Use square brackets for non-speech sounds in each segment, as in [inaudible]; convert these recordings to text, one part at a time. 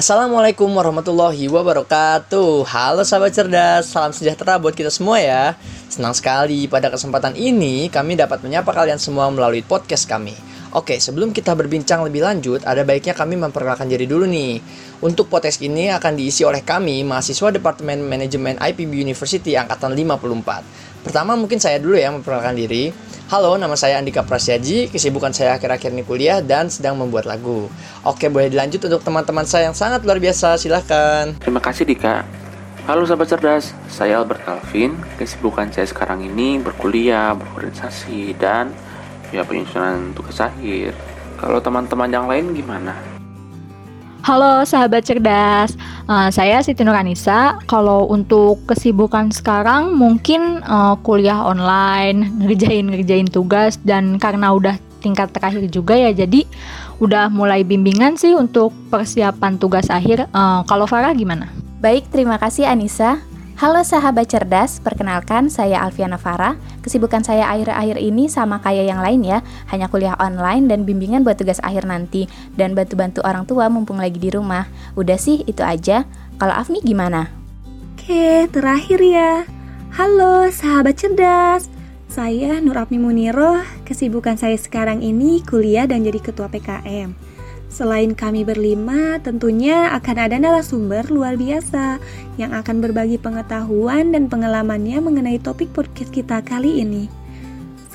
Assalamualaikum warahmatullahi wabarakatuh Halo sahabat cerdas, salam sejahtera buat kita semua ya Senang sekali pada kesempatan ini kami dapat menyapa kalian semua melalui podcast kami Oke, sebelum kita berbincang lebih lanjut, ada baiknya kami memperkenalkan diri dulu nih. Untuk podcast ini akan diisi oleh kami, mahasiswa Departemen Manajemen IPB University Angkatan 54. Pertama mungkin saya dulu ya memperkenalkan diri. Halo, nama saya Andika Prasyaji, kesibukan saya akhir-akhir ini kuliah dan sedang membuat lagu. Oke, boleh dilanjut untuk teman-teman saya yang sangat luar biasa, silahkan. Terima kasih Dika. Halo sahabat cerdas, saya Albert Calvin. Kesibukan saya sekarang ini berkuliah, berorganisasi, dan ya penyusunan tugas akhir. Kalau teman-teman yang lain gimana? Halo sahabat cerdas, uh, saya Siti Nuranisa. Kalau untuk kesibukan sekarang mungkin uh, kuliah online, [laughs] ngerjain ngerjain tugas dan karena udah tingkat terakhir juga ya, jadi udah mulai bimbingan sih untuk persiapan tugas akhir. Uh, kalau Farah gimana? Baik, terima kasih Anissa. Halo sahabat cerdas, perkenalkan saya Alfiana Farah. Kesibukan saya akhir-akhir ini sama kayak yang lain ya, hanya kuliah online dan bimbingan buat tugas akhir nanti, dan bantu-bantu orang tua mumpung lagi di rumah. Udah sih, itu aja. Kalau Afni gimana? Oke, terakhir ya. Halo sahabat cerdas, saya Nur Afni Muniroh. Kesibukan saya sekarang ini kuliah dan jadi ketua PKM. Selain kami berlima, tentunya akan ada narasumber luar biasa yang akan berbagi pengetahuan dan pengalamannya mengenai topik podcast kita kali ini.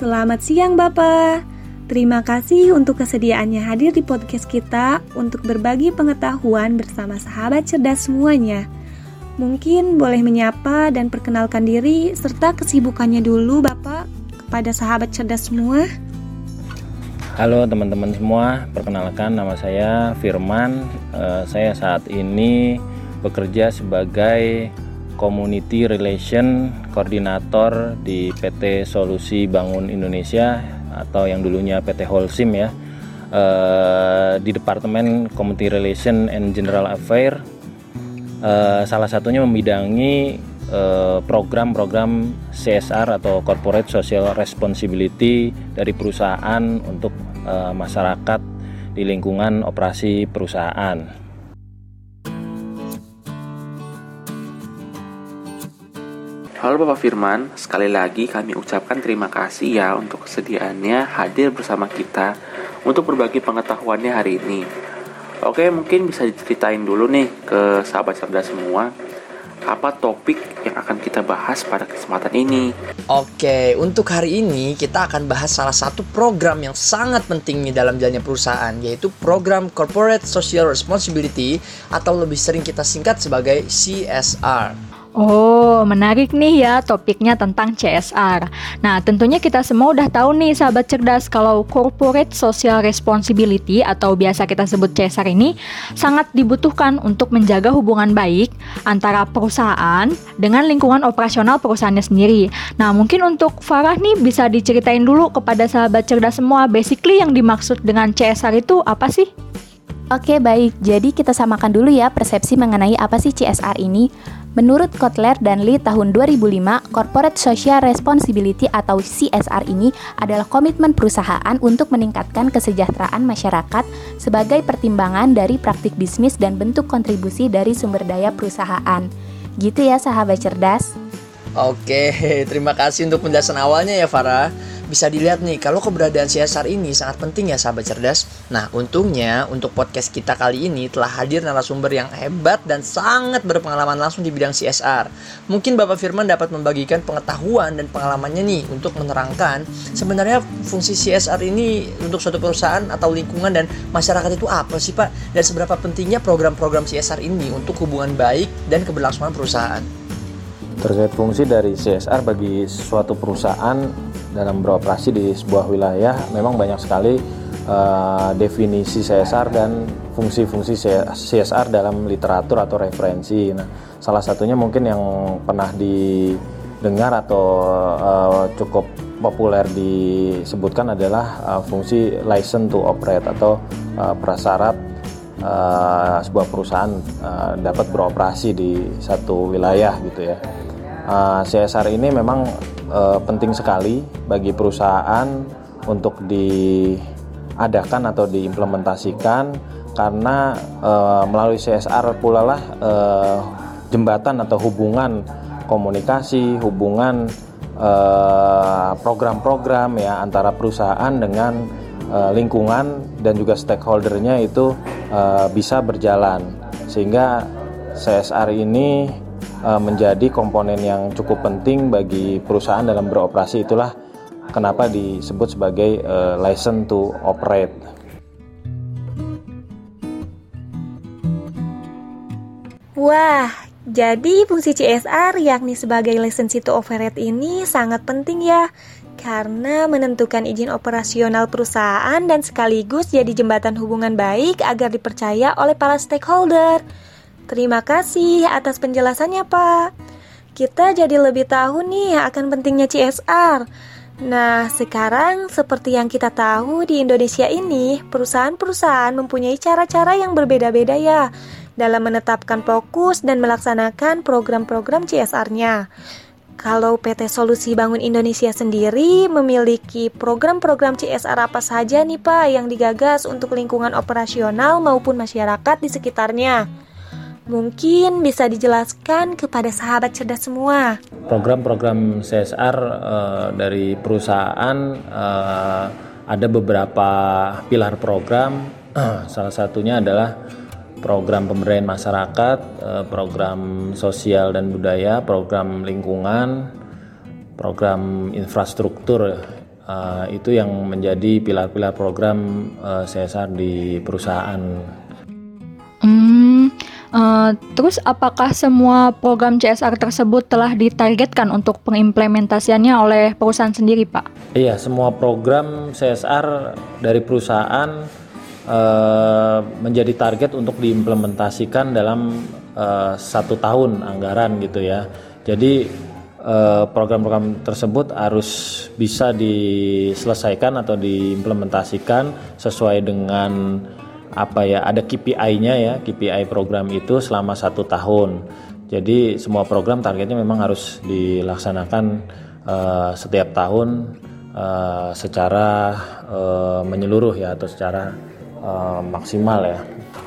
Selamat siang Bapak. Terima kasih untuk kesediaannya hadir di podcast kita untuk berbagi pengetahuan bersama sahabat cerdas semuanya. Mungkin boleh menyapa dan perkenalkan diri serta kesibukannya dulu Bapak kepada sahabat cerdas semua. Halo teman-teman semua, perkenalkan nama saya Firman. Uh, saya saat ini bekerja sebagai Community Relation Koordinator di PT Solusi Bangun Indonesia atau yang dulunya PT Holcim ya. Uh, di Departemen Community Relation and General Affair. Uh, salah satunya membidangi program-program CSR atau Corporate Social Responsibility dari perusahaan untuk uh, masyarakat di lingkungan operasi perusahaan. Halo Bapak Firman, sekali lagi kami ucapkan terima kasih ya untuk kesediaannya hadir bersama kita untuk berbagi pengetahuannya hari ini. Oke, mungkin bisa diceritain dulu nih ke sahabat cerdas semua apa topik yang akan kita bahas pada kesempatan ini. Oke, untuk hari ini kita akan bahas salah satu program yang sangat penting nih dalam jalannya perusahaan, yaitu program Corporate Social Responsibility atau lebih sering kita singkat sebagai CSR. Oh, menarik nih ya topiknya tentang CSR. Nah, tentunya kita semua udah tahu nih sahabat cerdas kalau corporate social responsibility atau biasa kita sebut CSR ini sangat dibutuhkan untuk menjaga hubungan baik antara perusahaan dengan lingkungan operasional perusahaannya sendiri. Nah, mungkin untuk Farah nih bisa diceritain dulu kepada sahabat cerdas semua basically yang dimaksud dengan CSR itu apa sih? Oke, baik. Jadi kita samakan dulu ya persepsi mengenai apa sih CSR ini. Menurut Kotler dan Lee tahun 2005, Corporate Social Responsibility atau CSR ini adalah komitmen perusahaan untuk meningkatkan kesejahteraan masyarakat sebagai pertimbangan dari praktik bisnis dan bentuk kontribusi dari sumber daya perusahaan. Gitu ya sahabat cerdas. Oke, [laughs] terima kasih untuk penjelasan awalnya ya Farah bisa dilihat nih kalau keberadaan CSR ini sangat penting ya sahabat cerdas. Nah, untungnya untuk podcast kita kali ini telah hadir narasumber yang hebat dan sangat berpengalaman langsung di bidang CSR. Mungkin Bapak Firman dapat membagikan pengetahuan dan pengalamannya nih untuk menerangkan sebenarnya fungsi CSR ini untuk suatu perusahaan atau lingkungan dan masyarakat itu apa sih Pak? Dan seberapa pentingnya program-program CSR ini untuk hubungan baik dan keberlangsungan perusahaan? Terkait fungsi dari CSR bagi suatu perusahaan dalam beroperasi di sebuah wilayah memang banyak sekali uh, definisi CSR dan fungsi-fungsi CSR dalam literatur atau referensi. Nah, salah satunya mungkin yang pernah didengar atau uh, cukup populer disebutkan adalah uh, fungsi license to operate atau uh, prasyarat uh, sebuah perusahaan uh, dapat beroperasi di satu wilayah gitu ya. Uh, CSR ini memang uh, penting sekali bagi perusahaan untuk diadakan atau diimplementasikan karena uh, melalui CSR pula lah jembatan atau hubungan komunikasi, hubungan program-program ya antara perusahaan dengan lingkungan dan juga stakeholdernya itu bisa berjalan. Sehingga CSR ini uh, menjadi komponen yang cukup penting bagi perusahaan dalam beroperasi itulah kenapa disebut sebagai uh, license to operate. Wah, jadi fungsi CSR yakni sebagai license to operate ini sangat penting ya karena menentukan izin operasional perusahaan dan sekaligus jadi jembatan hubungan baik agar dipercaya oleh para stakeholder. Terima kasih atas penjelasannya, Pak. Kita jadi lebih tahu nih akan pentingnya CSR. Nah, sekarang seperti yang kita tahu di Indonesia ini, perusahaan-perusahaan mempunyai cara-cara yang berbeda-beda ya dalam menetapkan fokus dan melaksanakan program-program CSR-nya. Kalau PT Solusi Bangun Indonesia sendiri memiliki program-program CSR apa saja nih Pak yang digagas untuk lingkungan operasional maupun masyarakat di sekitarnya? Mungkin bisa dijelaskan kepada sahabat cerdas semua. Program-program CSR uh, eh, dari perusahaan uh, ada beberapa pilar program. [clears throat] Salah satunya adalah program pemberdayaan masyarakat, eh, program sosial dan budaya, program lingkungan, program infrastruktur eh, itu yang menjadi pilar-pilar program eh, CSR di perusahaan. Hmm, uh, terus apakah semua program CSR tersebut telah ditargetkan untuk pengimplementasiannya oleh perusahaan sendiri, Pak? Iya, semua program CSR dari perusahaan uh, menjadi target untuk diimplementasikan dalam uh, satu tahun anggaran gitu ya. Jadi program-program tersebut harus bisa diselesaikan atau diimplementasikan sesuai dengan apa ya ada KPI-nya ya KPI program itu selama satu tahun. Jadi semua program targetnya memang harus dilaksanakan uh, setiap tahun uh, secara uh, menyeluruh ya atau secara uh, maksimal ya.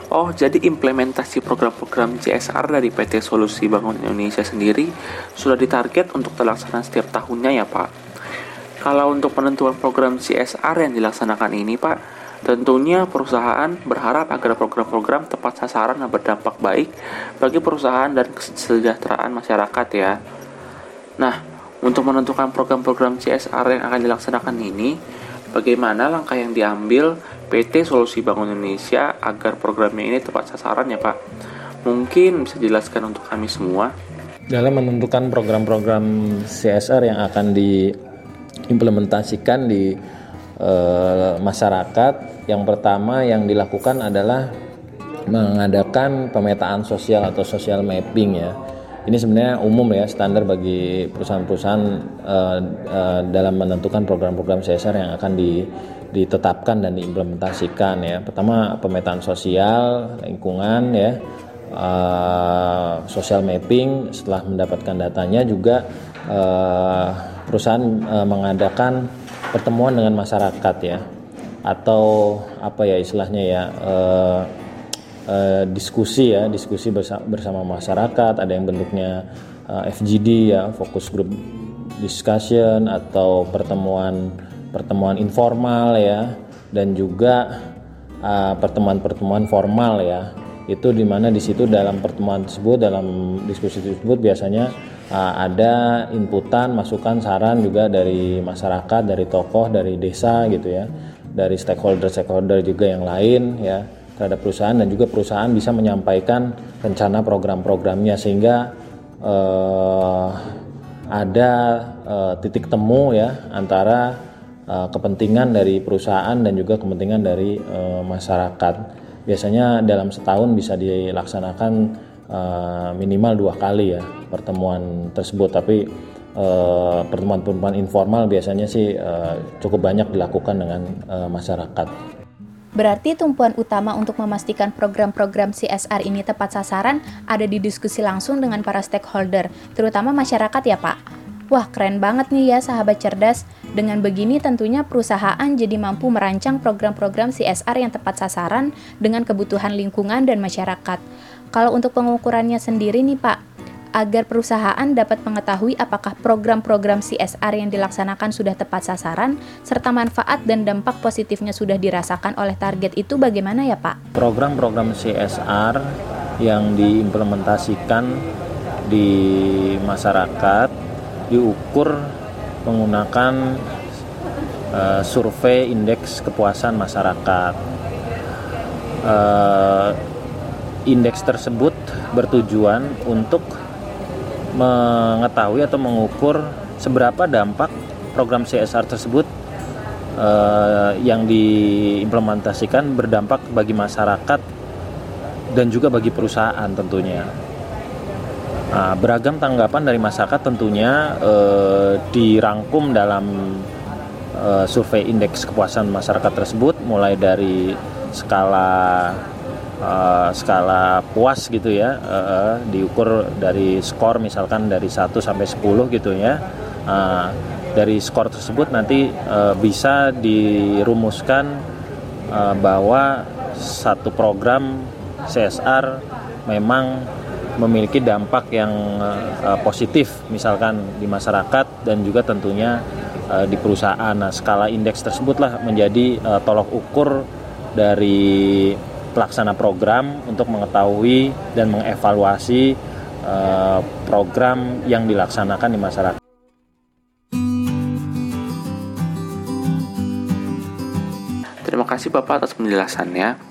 Oh, jadi implementasi program-program CSR dari PT Solusi Bangun Indonesia sendiri sudah ditarget untuk terlaksana setiap tahunnya ya Pak. Kalau untuk penentuan program CSR yang dilaksanakan ini Pak, tentunya perusahaan berharap agar program-program tepat sasaran dan berdampak baik bagi perusahaan dan kesejahteraan masyarakat ya. Nah, untuk menentukan program-program CSR yang akan dilaksanakan ini, bagaimana langkah yang diambil PT Solusi Bangun Indonesia agar programnya ini tepat sasaran ya Pak. Mungkin bisa jelaskan untuk kami semua. Dalam menentukan program-program CSR yang akan diimplementasikan di e, masyarakat, yang pertama yang dilakukan adalah mengadakan pemetaan sosial atau social mapping ya. Ini sebenarnya umum ya standar bagi perusahaan-perusahaan e, e, dalam menentukan program-program CSR yang akan di ditetapkan dan diimplementasikan ya. Pertama pemetaan sosial, lingkungan ya, uh, social mapping. Setelah mendapatkan datanya juga uh, perusahaan uh, mengadakan pertemuan dengan masyarakat ya, atau apa ya istilahnya ya. Uh, uh, diskusi ya, diskusi bersama, bersama masyarakat. Ada yang bentuknya uh, FGD ya, focus group discussion atau pertemuan pertemuan informal ya dan juga uh, pertemuan-pertemuan uh, formal ya itu di mana di situ dalam pertemuan tersebut dalam diskusi tersebut biasanya ada inputan masukan saran juga dari masyarakat dari tokoh dari desa gitu ya dari stakeholder stakeholder juga yang lain ya terhadap perusahaan dan juga perusahaan bisa menyampaikan rencana program-programnya sehingga uh, ada uh, titik temu ya antara uh, kepentingan dari perusahaan dan juga kepentingan dari uh, masyarakat. Biasanya dalam setahun bisa dilaksanakan uh, minimal dua kali ya pertemuan tersebut, tapi pertemuan-pertemuan informal biasanya sih uh, cukup banyak dilakukan dengan uh, masyarakat. Berarti tumpuan utama untuk memastikan program-program CSR ini tepat sasaran ada di diskusi langsung dengan para stakeholder, terutama masyarakat ya Pak? Wah, keren banget nih ya sahabat cerdas. Dengan begini tentunya perusahaan jadi mampu merancang program-program CSR yang tepat sasaran dengan kebutuhan lingkungan dan masyarakat. Kalau untuk pengukurannya sendiri nih Pak, agar perusahaan dapat mengetahui apakah program-program CSR yang dilaksanakan sudah tepat sasaran, serta manfaat dan dampak positifnya sudah dirasakan oleh target itu bagaimana ya Pak? Program-program CSR yang diimplementasikan di masyarakat diukur menggunakan uh, survei indeks kepuasan masyarakat. Uh, indeks tersebut bertujuan untuk mengetahui atau mengukur seberapa dampak program CSR tersebut uh, yang diimplementasikan berdampak bagi masyarakat dan juga bagi perusahaan tentunya. Nah, beragam tanggapan dari masyarakat tentunya eh, dirangkum dalam eh, survei indeks kepuasan masyarakat tersebut mulai dari skala uh, skala puas gitu ya uh, diukur dari skor misalkan dari 1 sampai 10 gitu ya uh, dari skor tersebut nanti uh, bisa dirumuskan uh, bahwa satu program CSR memang memiliki dampak yang uh, positif misalkan di masyarakat dan juga tentunya uh, di perusahaan. Nah, skala indeks tersebutlah menjadi uh, tolok ukur dari pelaksana program untuk mengetahui dan mengevaluasi uh, program yang dilaksanakan di masyarakat. Terima kasih Bapak atas penjelasannya.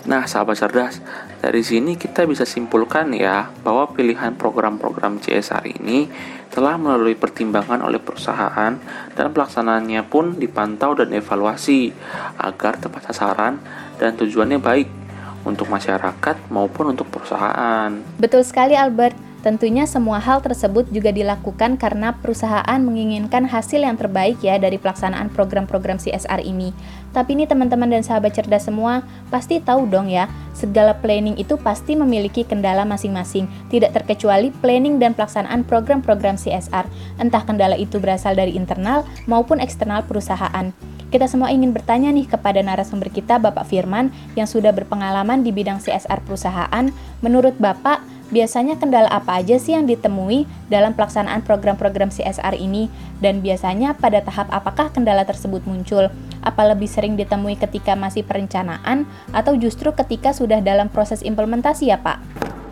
Nah, sahabat cerdas, dari sini kita bisa simpulkan ya bahwa pilihan program-program CSR ini telah melalui pertimbangan oleh perusahaan dan pelaksanaannya pun dipantau dan evaluasi agar tepat sasaran dan tujuannya baik untuk masyarakat maupun untuk perusahaan. Betul sekali Albert. Tentunya semua hal tersebut juga dilakukan karena perusahaan menginginkan hasil yang terbaik ya dari pelaksanaan program-program CSR ini. Tapi ini teman-teman dan sahabat cerdas semua pasti tahu dong ya, segala planning itu pasti memiliki kendala masing-masing, tidak terkecuali planning dan pelaksanaan program-program CSR. Entah kendala itu berasal dari internal maupun eksternal perusahaan. Kita semua ingin bertanya nih kepada narasumber kita Bapak Firman yang sudah berpengalaman di bidang CSR perusahaan. Menurut Bapak, biasanya kendala apa aja sih yang ditemui dalam pelaksanaan program-program CSR ini dan biasanya pada tahap apakah kendala tersebut muncul? Apa lebih sering ditemui ketika masih perencanaan atau justru ketika sudah dalam proses implementasi ya Pak?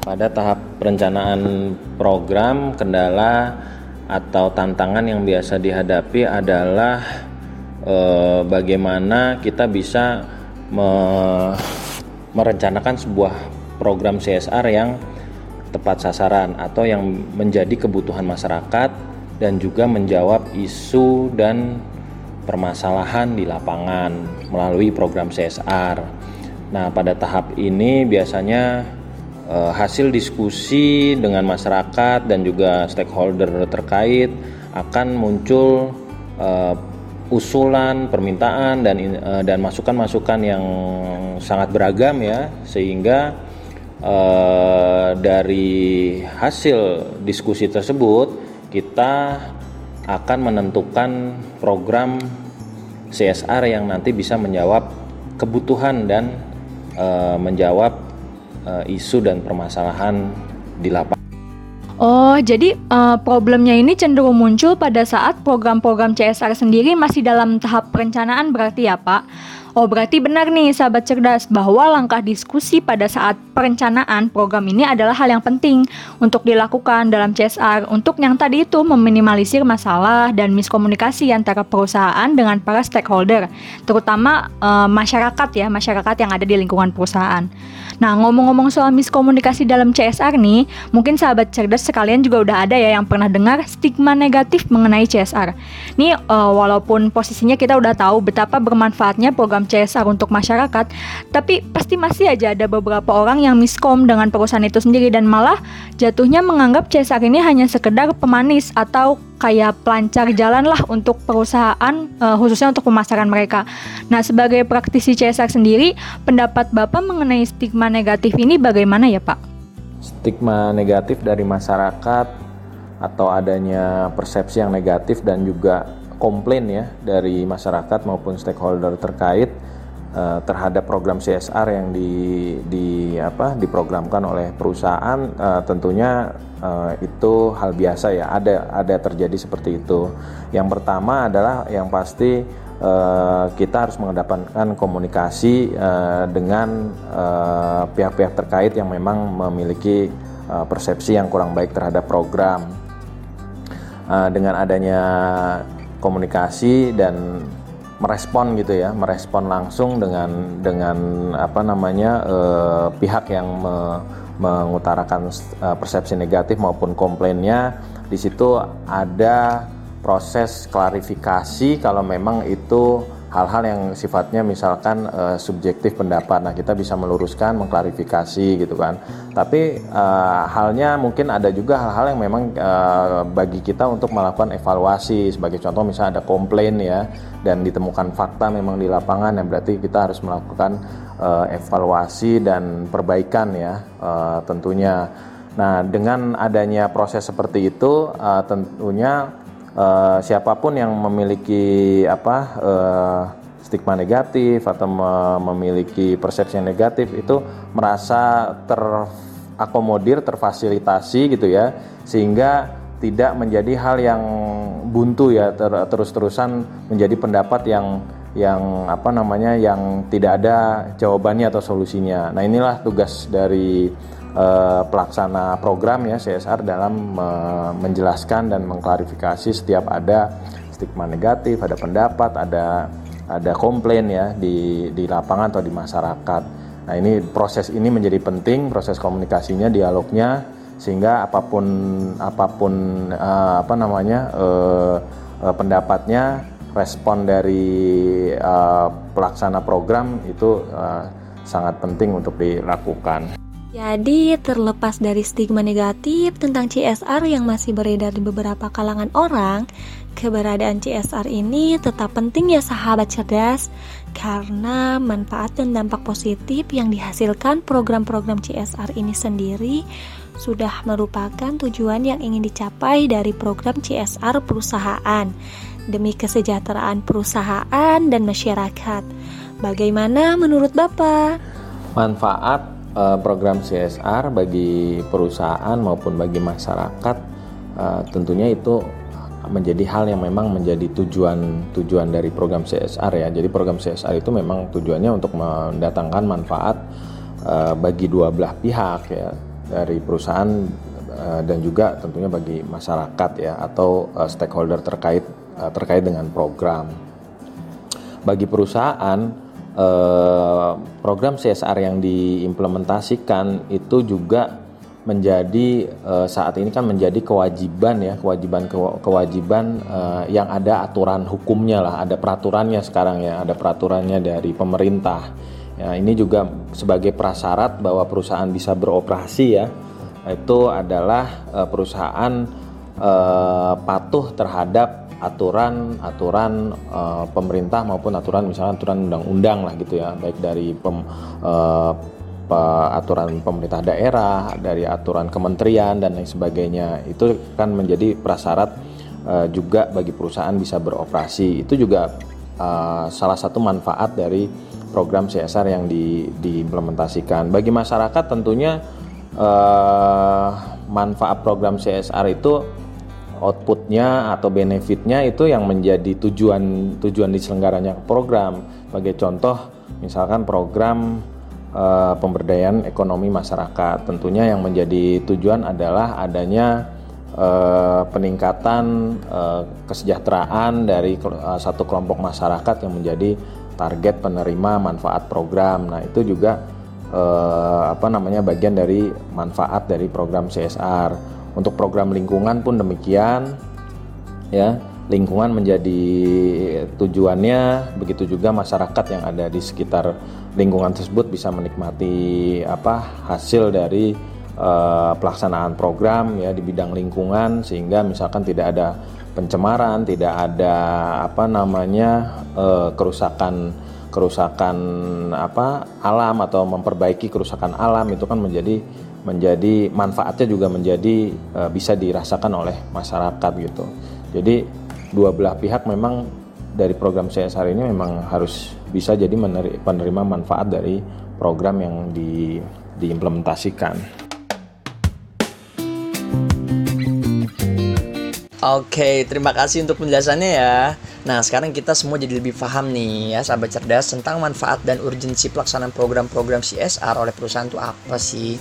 Pada tahap perencanaan program, kendala atau tantangan yang biasa dihadapi adalah eh, bagaimana kita bisa me merencanakan sebuah program CSR yang tepat sasaran atau yang menjadi kebutuhan masyarakat dan juga menjawab isu dan permasalahan di lapangan melalui program CSR. Nah, pada tahap ini biasanya eh, hasil diskusi dengan masyarakat dan juga stakeholder terkait akan muncul eh, usulan, permintaan dan eh, dan masukan-masukan yang sangat beragam ya sehingga uh, dari hasil diskusi tersebut kita akan menentukan program CSR yang nanti bisa menjawab kebutuhan dan uh, menjawab uh, isu dan permasalahan di lapangan. Oh, jadi uh, problemnya ini cenderung muncul pada saat program-program CSR sendiri masih dalam tahap perencanaan berarti ya, Pak? Oh, berarti benar nih sahabat cerdas bahwa langkah diskusi pada saat perencanaan program ini adalah hal yang penting untuk dilakukan dalam CSR untuk yang tadi itu meminimalisir masalah dan miskomunikasi antara perusahaan dengan para stakeholder, terutama uh, masyarakat ya, masyarakat yang ada di lingkungan perusahaan. Nah, ngomong-ngomong soal miskomunikasi dalam CSR nih, mungkin sahabat cerdas sekalian juga udah ada ya yang pernah dengar stigma negatif mengenai CSR. Nih, uh, walaupun posisinya kita udah tahu betapa bermanfaatnya program CSR untuk masyarakat, tapi pasti masih aja ada beberapa orang yang miskom dengan perusahaan itu sendiri dan malah jatuhnya menganggap CSR ini hanya sekedar pemanis atau kayak pelancar jalan lah untuk perusahaan uh, khususnya untuk pemasaran mereka. Nah, sebagai praktisi CSR sendiri, pendapat Bapak mengenai stigma negatif ini bagaimana ya, Pak? Stigma negatif dari masyarakat atau adanya persepsi yang negatif dan juga komplain ya dari masyarakat maupun stakeholder terkait uh, terhadap program CSR yang di, di apa diprogramkan oleh perusahaan uh, tentunya uh, itu hal biasa ya ada ada terjadi seperti itu. Yang pertama adalah yang pasti uh, kita harus mengedepankan komunikasi uh, dengan pihak-pihak uh, terkait yang memang memiliki uh, persepsi yang kurang baik terhadap program. Uh, dengan adanya komunikasi dan merespon gitu ya, merespon langsung dengan dengan apa namanya eh, pihak yang me, mengutarakan eh, persepsi negatif maupun komplainnya. Di situ ada proses klarifikasi kalau memang itu hal-hal yang sifatnya misalkan uh, subjektif pendapat. Nah, kita bisa meluruskan, mengklarifikasi gitu kan. Tapi uh, halnya mungkin ada juga hal-hal yang memang uh, bagi kita untuk melakukan evaluasi. Sebagai contoh misalnya ada komplain ya dan ditemukan fakta memang di lapangan ya berarti kita harus melakukan uh, evaluasi dan perbaikan ya uh, tentunya. Nah, dengan adanya proses seperti itu uh, tentunya uh, siapa pun yang memiliki apa uh, stigma negatif atau memiliki persepsi yang negatif itu merasa terakomodir, terfasilitasi gitu ya, sehingga tidak menjadi hal yang buntu ya ter terus-terusan menjadi pendapat yang yang apa namanya yang tidak ada jawabannya atau solusinya. Nah inilah tugas dari uh, pelaksana program ya CSR dalam menjelaskan dan mengklarifikasi setiap ada stigma negatif, ada pendapat, ada ada komplain ya di di lapangan atau di masyarakat. Nah, ini proses ini menjadi penting, proses komunikasinya, dialognya sehingga apa pun apa pun uh, apa namanya uh, uh, pendapatnya respon dari uh, pelaksana program itu uh, sangat penting untuk dilakukan. Jadi, terlepas dari stigma negatif tentang CSR yang masih beredar di beberapa kalangan orang, keberadaan CSR ini tetap penting ya sahabat cerdas karena manfaat dan dampak positif yang dihasilkan program-program CSR ini sendiri sudah merupakan tujuan yang ingin dicapai dari program CSR perusahaan demi kesejahteraan perusahaan dan masyarakat. Bagaimana menurut Bapak? Manfaat program CSR bagi perusahaan maupun bagi masyarakat uh, tentunya itu menjadi hal yang memang menjadi tujuan tujuan dari program CSR ya. Jadi program CSR itu memang tujuannya untuk mendatangkan manfaat uh, bagi dua belah pihak ya dari perusahaan dan juga tentunya bagi masyarakat ya atau stakeholder terkait terkait dengan program. Bagi perusahaan Eh, program CSR yang diimplementasikan itu juga menjadi uh, saat ini kan menjadi kewajiban ya kewajiban kewajiban uh, yang ada aturan hukumnya lah ada peraturannya sekarang ya ada peraturannya dari pemerintah. Ya ini juga sebagai prasyarat bahwa perusahaan bisa beroperasi ya itu adalah perusahaan uh, patuh terhadap aturan-aturan uh, pemerintah maupun aturan misalnya aturan undang-undang lah gitu ya. Baik dari pem, uh, pe, aturan pemerintah daerah dari aturan kementerian dan lain sebagainya. Itu kan menjadi prasyarat uh, juga bagi perusahaan bisa beroperasi. Itu juga uh, salah satu manfaat dari program CSR yang di, diimplementasikan. Bagi masyarakat tentunya uh, manfaat program CSR itu outputnya atau benefitnya itu yang menjadi tujuan tujuan diselenggaranya program. Sebagai contoh, misalkan program uh, pemberdayaan ekonomi masyarakat, tentunya yang menjadi tujuan adalah adanya uh, peningkatan uh, kesejahteraan dari uh, satu kelompok masyarakat yang menjadi target penerima manfaat program. Nah, itu juga uh, apa namanya bagian dari manfaat dari program CSR. Untuk program lingkungan pun demikian, ya. Lingkungan menjadi tujuannya, begitu juga masyarakat yang ada di sekitar lingkungan tersebut bisa menikmati apa hasil dari uh, pelaksanaan program ya di bidang lingkungan sehingga misalkan tidak ada pencemaran, tidak ada apa namanya uh, kerusakan kerusakan apa alam atau memperbaiki kerusakan alam itu kan menjadi menjadi manfaatnya juga menjadi e, bisa dirasakan oleh masyarakat gitu. Jadi dua belah pihak memang dari program CSR ini memang harus bisa jadi penerima manfaat dari program yang di, diimplementasikan. Oke, terima kasih untuk penjelasannya ya. Nah, sekarang kita semua jadi lebih paham nih ya, sahabat cerdas tentang manfaat dan urgensi pelaksanaan program-program CSR oleh perusahaan itu apa sih?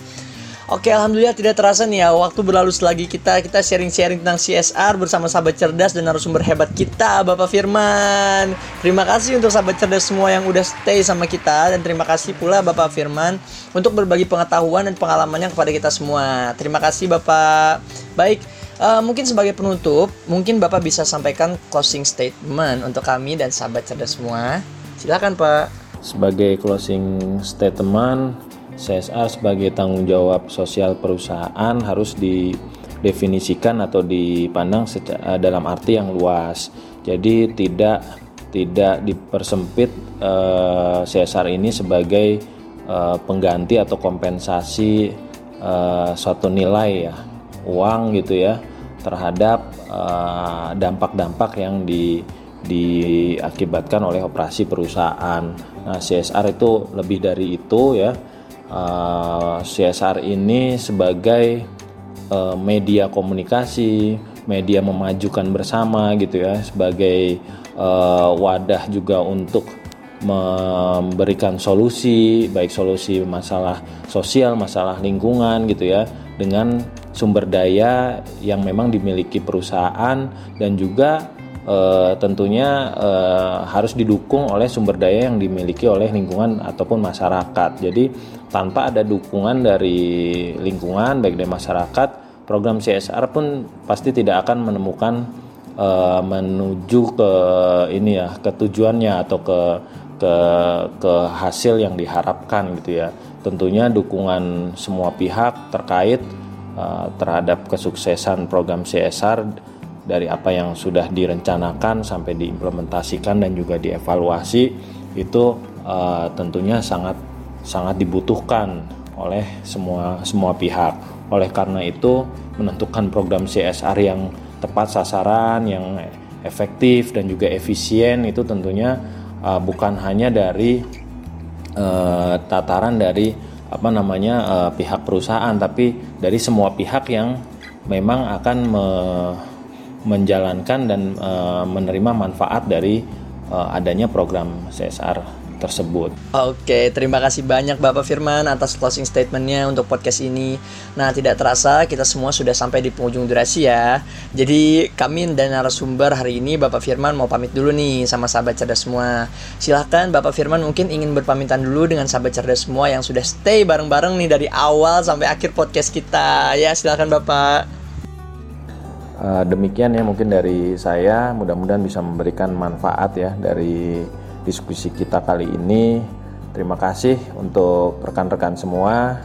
Oke, alhamdulillah tidak terasa nih ya waktu berlalu selagi kita kita sharing-sharing tentang CSR bersama sahabat cerdas dan narasumber hebat kita, Bapak Firman. Terima kasih untuk sahabat cerdas semua yang udah stay sama kita dan terima kasih pula Bapak Firman untuk berbagi pengetahuan dan pengalamannya kepada kita semua. Terima kasih Bapak. Baik, Uh, mungkin sebagai penutup, mungkin Bapak bisa sampaikan closing statement untuk kami dan sahabat cerdas semua. Silakan Pak. Sebagai closing statement, CSR sebagai tanggung jawab sosial perusahaan harus didefinisikan atau dipandang secara, dalam arti yang luas. Jadi tidak tidak dipersempit eh, CSR ini sebagai uh, pengganti atau kompensasi suatu nilai ya uang gitu ya terhadap eh, dampak-dampak yang di diakibatkan oleh operasi perusahaan. Nah, CSR itu lebih dari itu ya. Eh, CSR ini sebagai uh, media komunikasi, media memajukan bersama gitu ya, sebagai uh, wadah juga untuk memberikan solusi, baik solusi masalah sosial, masalah lingkungan gitu ya, dengan sumber daya yang memang dimiliki perusahaan dan juga e, tentunya e, harus didukung oleh sumber daya yang dimiliki oleh lingkungan ataupun masyarakat. Jadi tanpa ada dukungan dari lingkungan baik dari masyarakat, program CSR pun pasti tidak akan menemukan e, menuju ke ini ya ke tujuannya atau ke ke ke hasil yang diharapkan gitu ya. Tentunya dukungan semua pihak terkait uh, terhadap kesuksesan program CSR dari apa yang sudah direncanakan sampai diimplementasikan dan juga dievaluasi itu uh, tentunya sangat sangat dibutuhkan oleh semua semua pihak. Oleh karena itu menentukan program CSR yang tepat sasaran, yang efektif dan juga efisien itu tentunya uh, bukan hanya dari uh, tataran dari apa namanya uh, pihak perusahaan tapi dari semua pihak yang memang akan me menjalankan dan uh, menerima manfaat dari uh, adanya program CSR tersebut. Oke, terima kasih banyak Bapak Firman atas closing statementnya untuk podcast ini. Nah, tidak terasa kita semua sudah sampai di penghujung durasi ya. Jadi kami dan narasumber hari ini Bapak Firman mau pamit dulu nih sama sahabat cerdas semua. Silahkan Bapak Firman mungkin ingin berpamitan dulu dengan sahabat cerdas semua yang sudah stay bareng-bareng nih dari awal sampai akhir podcast kita. Ya, silahkan Bapak. Uh, demikian ya mungkin dari saya mudah-mudahan bisa memberikan manfaat ya dari diskusi kita kali ini. Terima kasih untuk rekan-rekan semua.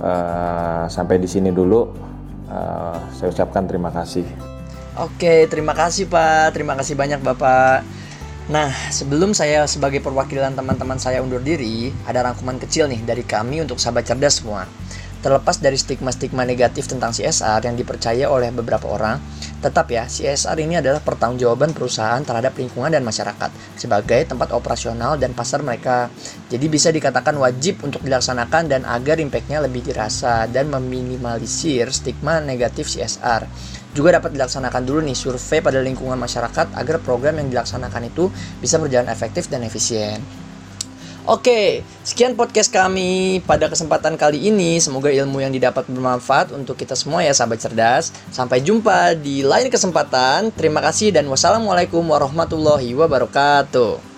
Uh, sampai di sini dulu. Uh, saya ucapkan terima kasih. Oke, terima kasih Pak. Terima kasih banyak Bapak. Nah, sebelum saya sebagai perwakilan teman-teman saya undur diri, ada rangkuman kecil nih dari kami untuk sahabat cerdas semua. Terlepas dari stigma-stigma negatif tentang CSR yang dipercaya oleh beberapa orang, tetap ya, CSR ini adalah pertanggungjawaban perusahaan terhadap lingkungan dan masyarakat sebagai tempat operasional dan pasar mereka. Jadi bisa dikatakan wajib untuk dilaksanakan dan agar impactnya lebih dirasa dan meminimalisir stigma negatif CSR. Juga dapat dilaksanakan dulu nih survei pada lingkungan masyarakat agar program yang dilaksanakan itu bisa berjalan efektif dan efisien. Oke, sekian podcast kami pada kesempatan kali ini. Semoga ilmu yang didapat bermanfaat untuk kita semua ya sahabat cerdas. Sampai jumpa di lain kesempatan. Terima kasih dan wassalamualaikum warahmatullahi wabarakatuh.